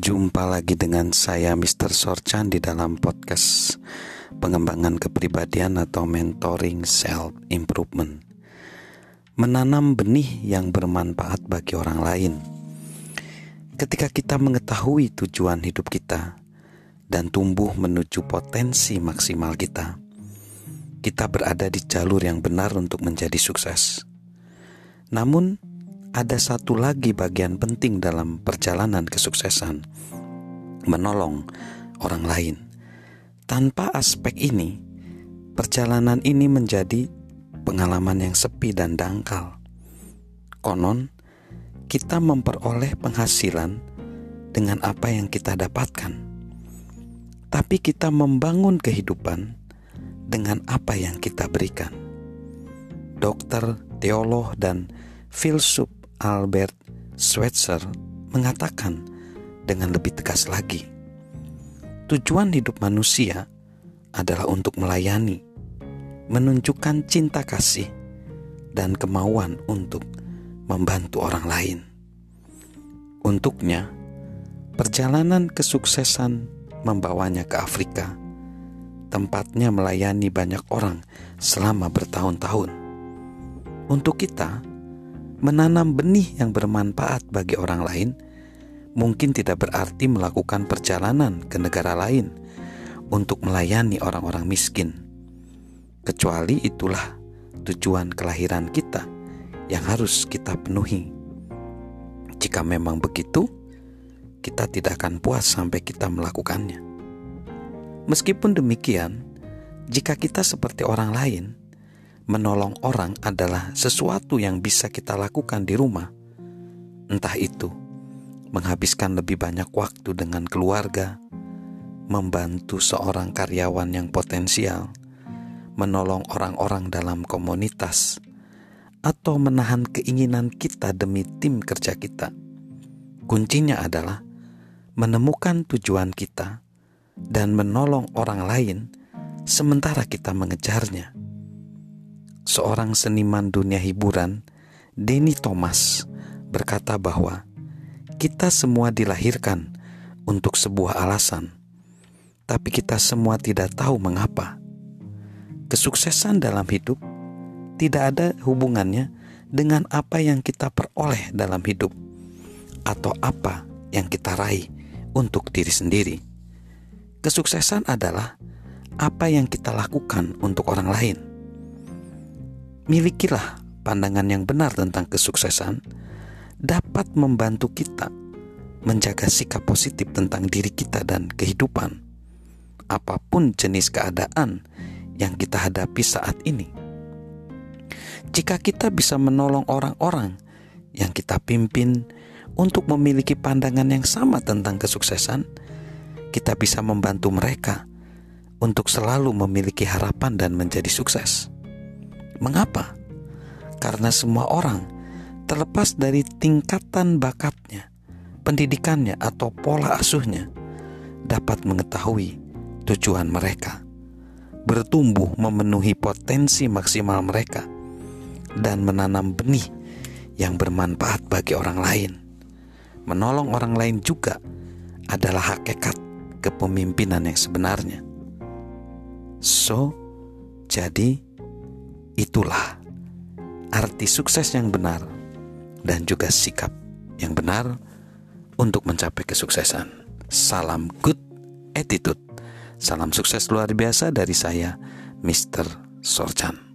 Jumpa lagi dengan saya Mr. Sorchan di dalam podcast pengembangan kepribadian atau mentoring self improvement. Menanam benih yang bermanfaat bagi orang lain. Ketika kita mengetahui tujuan hidup kita dan tumbuh menuju potensi maksimal kita, kita berada di jalur yang benar untuk menjadi sukses. Namun, ada satu lagi bagian penting dalam perjalanan kesuksesan: menolong orang lain. Tanpa aspek ini, perjalanan ini menjadi pengalaman yang sepi dan dangkal. Konon, kita memperoleh penghasilan dengan apa yang kita dapatkan, tapi kita membangun kehidupan dengan apa yang kita berikan. Dokter, teolog, dan filsuf Albert Schweitzer mengatakan dengan lebih tegas lagi, tujuan hidup manusia adalah untuk melayani, menunjukkan cinta kasih, dan kemauan untuk membantu orang lain. Untuknya, perjalanan kesuksesan membawanya ke Afrika, tempatnya melayani banyak orang selama bertahun-tahun. Untuk kita, menanam benih yang bermanfaat bagi orang lain mungkin tidak berarti melakukan perjalanan ke negara lain untuk melayani orang-orang miskin, kecuali itulah tujuan kelahiran kita yang harus kita penuhi. Jika memang begitu, kita tidak akan puas sampai kita melakukannya. Meskipun demikian, jika kita seperti orang lain, menolong orang adalah sesuatu yang bisa kita lakukan di rumah. Entah itu menghabiskan lebih banyak waktu dengan keluarga, membantu seorang karyawan yang potensial, menolong orang-orang dalam komunitas, atau menahan keinginan kita demi tim kerja kita. Kuncinya adalah menemukan tujuan kita dan menolong orang lain sementara kita mengejarnya seorang seniman dunia hiburan, Denny Thomas, berkata bahwa kita semua dilahirkan untuk sebuah alasan, tapi kita semua tidak tahu mengapa. Kesuksesan dalam hidup tidak ada hubungannya dengan apa yang kita peroleh dalam hidup atau apa yang kita raih untuk diri sendiri. Kesuksesan adalah apa yang kita lakukan untuk orang lain milikilah pandangan yang benar tentang kesuksesan dapat membantu kita menjaga sikap positif tentang diri kita dan kehidupan, apa pun jenis keadaan yang kita hadapi saat ini. Jika kita bisa menolong orang-orang yang kita pimpin untuk memiliki pandangan yang sama tentang kesuksesan, kita bisa membantu mereka untuk selalu memiliki harapan dan menjadi sukses. Mengapa? Karena semua orang, terlepas dari tingkatan bakatnya, pendidikannya, atau pola asuhnya, dapat mengetahui tujuan mereka, bertumbuh memenuhi potensi maksimal mereka, dan menanam benih yang bermanfaat bagi orang lain. Menolong orang lain juga adalah hakikat kepemimpinan yang sebenarnya. So, jadi Itulah arti sukses yang benar dan juga sikap yang benar untuk mencapai kesuksesan. Salam good attitude. Salam sukses luar biasa dari saya, Mr. Sorchan.